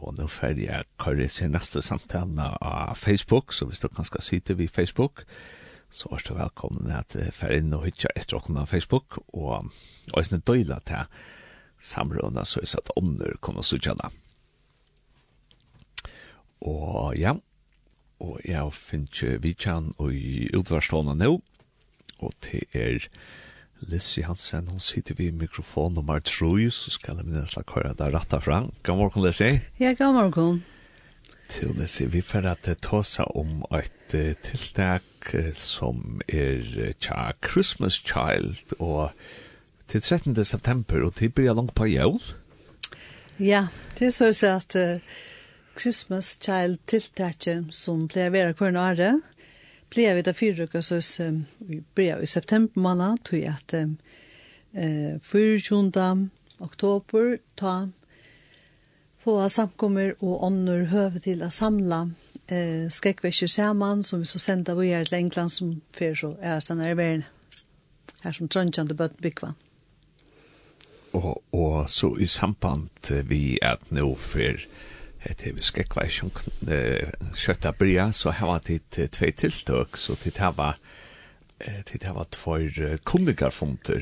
Og nå ferdig jeg kører sin neste samtale av Facebook, så hvis du kan skal sitte vid Facebook, så er du velkommen til å ferdig inn og hytte etter åkken av Facebook, og også en døyla til samrådene, så er det at ånder kommer til å sitte Og ja, og jeg finner ikke vidtjen og i utvarstående nå, og til er Lissi Hansen, hun sitter vid mikrofon nummer 3, så skal jeg minnes la køyre deg rett fram. God morgen, Lissi. Ja, god morgen. Til Lissi, vi får at ta seg om et tiltak som er tja Christmas Child, og til 13. september, og til blir langt på jævl. Ja, det er så å si at uh, Christmas Child tiltaket som pleier å være hver året, ble vi da av uker, så vi ble i september måned, tog jeg at eh, 24. oktober ta få samkommer og ånder høve til å samla eh, skrekkvekker sammen, som vi så sendte vi her til England som fyrer så er stedet i verden her som trøntjende bøtt byggvann. Og, og så i samband vi at nå fyrer hette vi skrekva i kjøtta bria, så her var det tvei tiltøk, så det her var det her var tvær kundigarfunter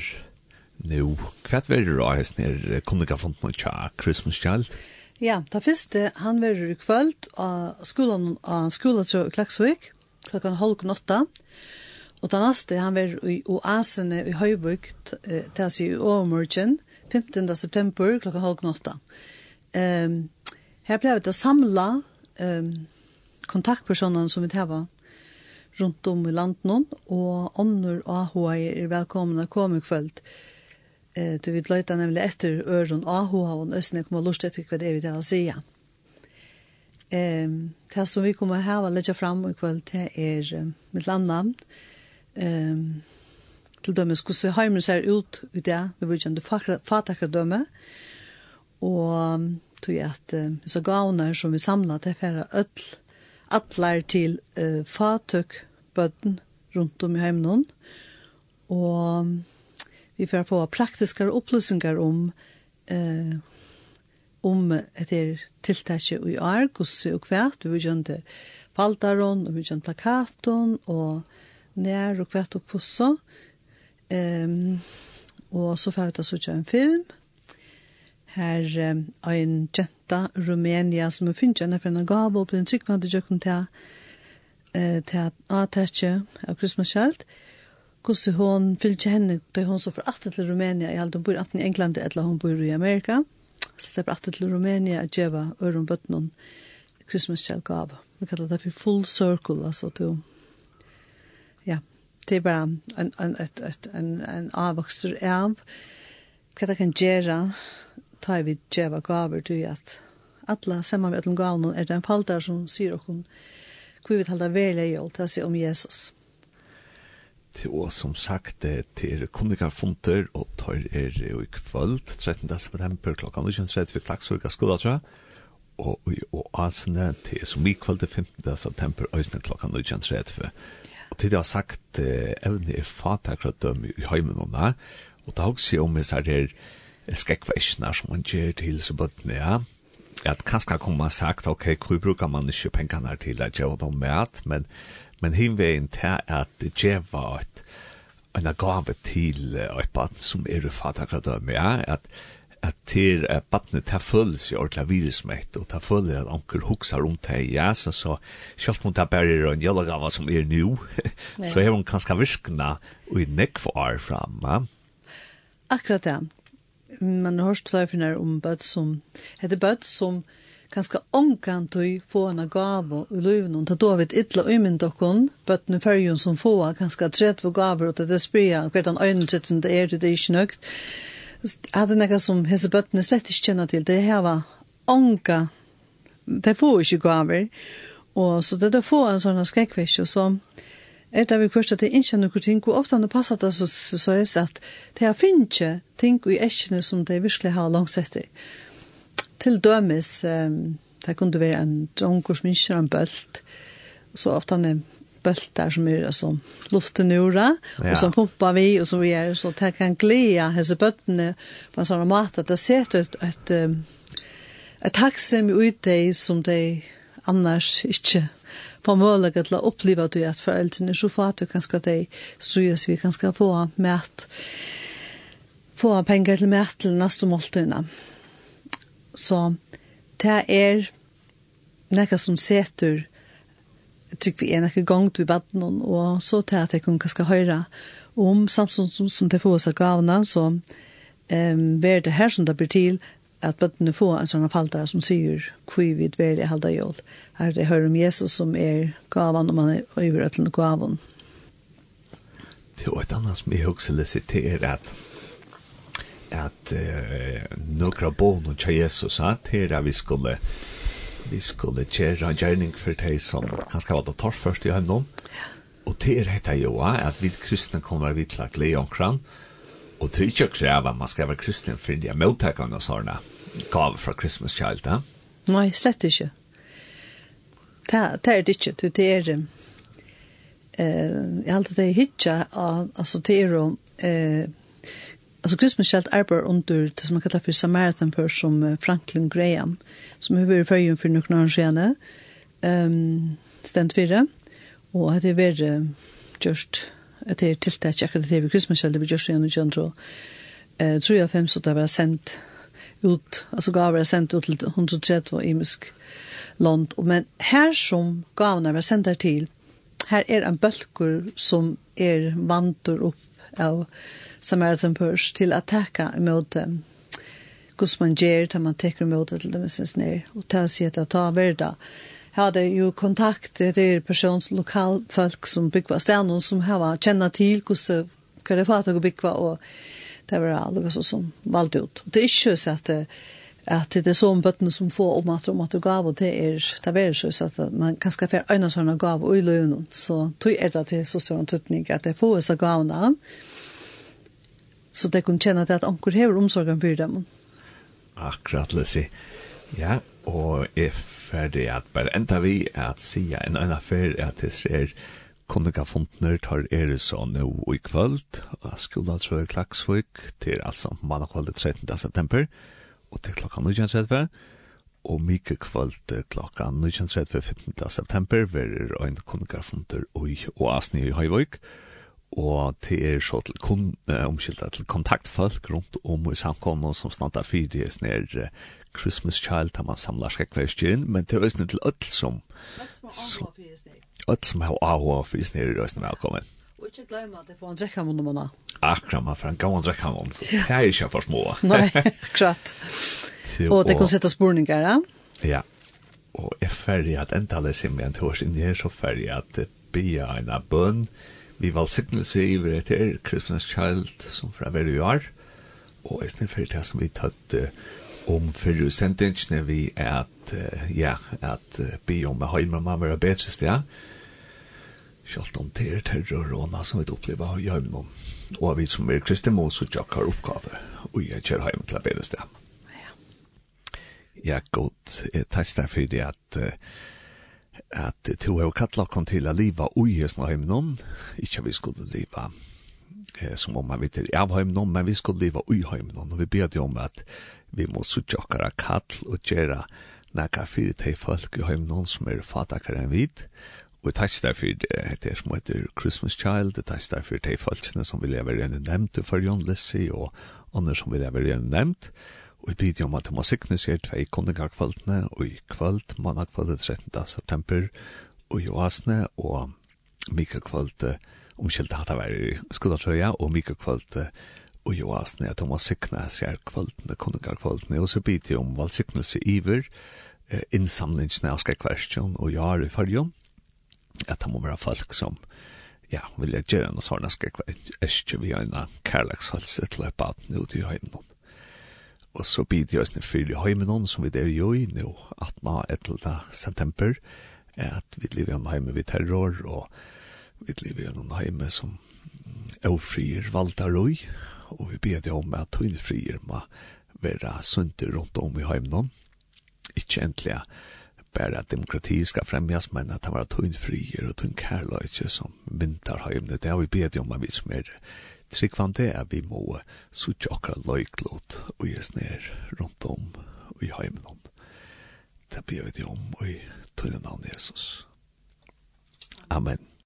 nu. Hva er det da, hans nere kundigarfunter tja Christmas Child? Ja, det første, han var i kvöld av skolan av skolan til Klaksvik, klokkan halv åtta, og den neste, han var i oasene i Høyvik, til å si i Åmorgen, 15. september, klokkan halv åtta. Ehm, Her ble det samla um, kontaktpersoner som vi tar rundt om i landet og ånder og AHA er velkomne komme i kveld. Eh, du vil løyte nemlig etter øren AHA og nesten jeg kommer lust etter hva det er vi tar å si. Um, det som vi kommer her og legger frem i kveld, det er eh, mitt landnavn. Um, til dømes hvordan heimen ser ut i det, vi vil kjenne fatakredømme. Og tog at uh, så gavner som vi samla til for öll, atler til uh, fatøk bøtten rundt om i heimnån, og vi får få praktiske opplysninger om eh, om etter tiltaket i år, og kvært, vi gjønte paltaron, og vi gjønte plakaton, og nær og kvært og fossa, um, og så får vi ta så en film, her ein jenta Rumænia som er finnes henne for en gav og på den tryggvande jøkken til til atetje av Christmas Child. Hvordan hun fylte henne da hun så for atter til Rumænia i alt hun bor i England eller hun bor i Amerika. Så det er atter til Rumænia at djeva øren bøttenen Christmas Child gav. Vi kallar det for full circle altså til ja det er bare en, en, en, en, en avvokser av hva det kan gjøre ta vi djeva gaver til at alla saman við öllum gavnum er den faldar som sier okkum hvor vi halda velja i alt seg om Jesus. Til å som sagt til kommunikarfunter og tar er i kvöld 13. september klokka 19.30 vi tror jeg. og i oasene til som i kvöld 15. september øysene klokka 19.30 og til det har sagt evne er fatakra døm i heimen og da og da har jeg om jeg sier her skekva ikkna som man gjør til så bøttene, ja. At kanskje kan man sagt, ok, hvor bruker man ikke pengene til at gjøre dem med, men, men hinveien til at gjøre et, en gave til et barn som er i fatakradøm, ja, at at til at barnet tar følelse i ordentlig virusmett, og tar følelse at anker hukser om det, ja, så, så selv om det bare er en jøllegave som er nå, så er hun kanskje virkende og i nekk for år frem, ja. Akkurat det man har hørt flere om bøtt som, heter bøtt som kanskje omkan tog få en gave i løven, og da vet ytla øymynd okkon, bøttene fyrjun som få kanskje trett for gaver, og det er spria, og hvert han øyne trett for det er, det er ikke nøgt. det noe som hese bøttene slett ikke kjenner til, det her var omka, det får ikke gaver, og så det er få en sånn skrekkvisj, og så, er det vi først at det ikke er noen ting, og ofte når passet det så, så er det at det er finnes ting i eskene som det virkelig har langsetter. Til dømes, um, det kunne være en dronker som ikke er en bølt, så ofte han er bølt der som er altså, luften ura, ja. og som pumper vi, og som vi er, så det kan glede hese bøttene på en sånn måte at det ser ut et, et, et, et ut deg som de annars ikke få mulighet til å oppleve at du er foreldrene, så at du kan skal de strøs vi kan skal få mat få penger til mat til neste måltidene. Så det er noe som setter jeg tror vi er noe gang til baden, og så til at jeg kan skal høre om samtidig som, som det får seg gavene, så um, er det her som det blir til, at bøttene får en sånn falter som sier hvor vi vil halda jól. Her det hører om Jesus som er gavan, og man er over til den gavan. Det er et annet som jeg også vil sitere at at uh, några bonor til Jesus att er vi skulle vi skulle köra en gjerning för dig som han ska vara tar först i honom. Och det dette jo ju att vi kristna kommer vi til å glede omkring Och det å kreve at man ska vara kristen for de er mottakene og sånne gav fra Christmas Child, da? Nej, slett ikke. Det är det inte, det är det. Eh, jag har alltid hittat, altså det är eh, Alltså Christmas Child arbeider under det som man kallar för Samaritan Purse som Franklin Graham som har varit förrjun för noen år siden, um, stendt fyra och det har varit just at det er tiltak akkurat det vi kristmasjelde vi gjør seg gjennom eh, Tror jeg fem så det var sendt ut, altså gav var sendt ut til 130 imisk land. Men her som gavene var sendt til, her er en bølgur som er vantur opp av Samaritan Purs til å takke imot dem. Hvordan man gjør det, man tekker imot det til dem, og til å si at det tar verda hade ju kontakt till persons lokal folk som byggva stenen som hava känna till hur hur det var att byggva och det var alltså så som valt ut. Det är ju så att att det är sån bötten som får om att om att du gav och det är det är så, så att man kan skaffa en sån gav och i så tror jag att det så stor tutning att det får så gavna så det kan känna att ankor har omsorgen för dem. Akkurat, Lucy. Ja, og er ferdig at bare enda vi at sida en annen affær at det ser kundiga kundegafundner tar er så nå i kvöld og skulda altså i Klaksvik til altså samt 13. september og til klokka 19.30 og mykje kvöld klokka 19.30 15. september verir ein kundegafundner og, og asni i Høyvøk og til er så til kun, uh, omkylda til kontaktfolk rundt om i samkommet som snart er fyrir snir Christmas Child tar man samlar skrekkverkstjeren, men til øyne til ødel som... Ødel som har avhå for isne er øyne velkommen. Og ikke glemme at det får en drekkamon om henne. Akkurat, man får en gammel drekkamon. Det er ikke for små. Nei, akkurat. Og det kan sette sporninger, ja? Ja. Og jeg ferdig at enda det sier som jeg tårs inn her, så ferdig at bia en av bønn. Vi valgsignelse i hvert er Christmas Child som fra hver vi er. Og jeg snitt ferdig til som vi tatt om förru sentingen vi at uh, ja at uh, be om att hemma man vara bedre sted. Kjalt om det terror og och som vi upplever i noen. Og vi som er kristne är kristna måste jacka uppgave och jag kör hem till bedre sted. Ja, godt. Jeg takk deg for det att at to har kattla kom till att leva i hemma noen. Ikke vi skulle leva eh, som om man vet av hemmen, men vi skulle leva i noen. Og vi ber om at vi må suttje okkara kall og gjera nekka fyrir tei folk i heim noen som er fatakar enn vid. Og takk til fyrir det som heter Christmas Child, takk til fyrir tei folkene som vil være enn nevnt for John Lissi og andre som vil være enn nevnt. Og vi bidja om at det må sikne seg tvei kondingarkvaldene, og i kvöld, mannakvöldet 13. september, og i oasne, og mika kvöld, omkjeldt hatt av er skodatrøya, og mika kvöld, og jo asne at hun var sikna seg kvöldene, kunningarkvöldene, og så bytte om valsiknelse iver, eh, innsamlingen av skrekverstjon og jar i fargen, at han må være folk som, ja, vil jeg gjøre noe sånne skrekverstjon vi har en kærlagshalse til å baden ut i høymen. Og så bitte jeg sne fyre høymen som vi der jo i nå, 18. 11. september, at vi lever i en heime vid terror, og vi lever i en heime som ofrier valdarøy, og vi ber deg om at tøyne frier må være sunt rundt om i heimnån. Ikke endelig bare at demokrati skal fremjas, men at det var tøyne frier og tøyne kærløyke som vinter heimne. Det har vi ber deg om at vi som er tryggvande er vi må suttje akkurat løyklot og gjøres ned rundt om i heimnån. Det ber vi deg om og i tøyne navn Jesus. Amen.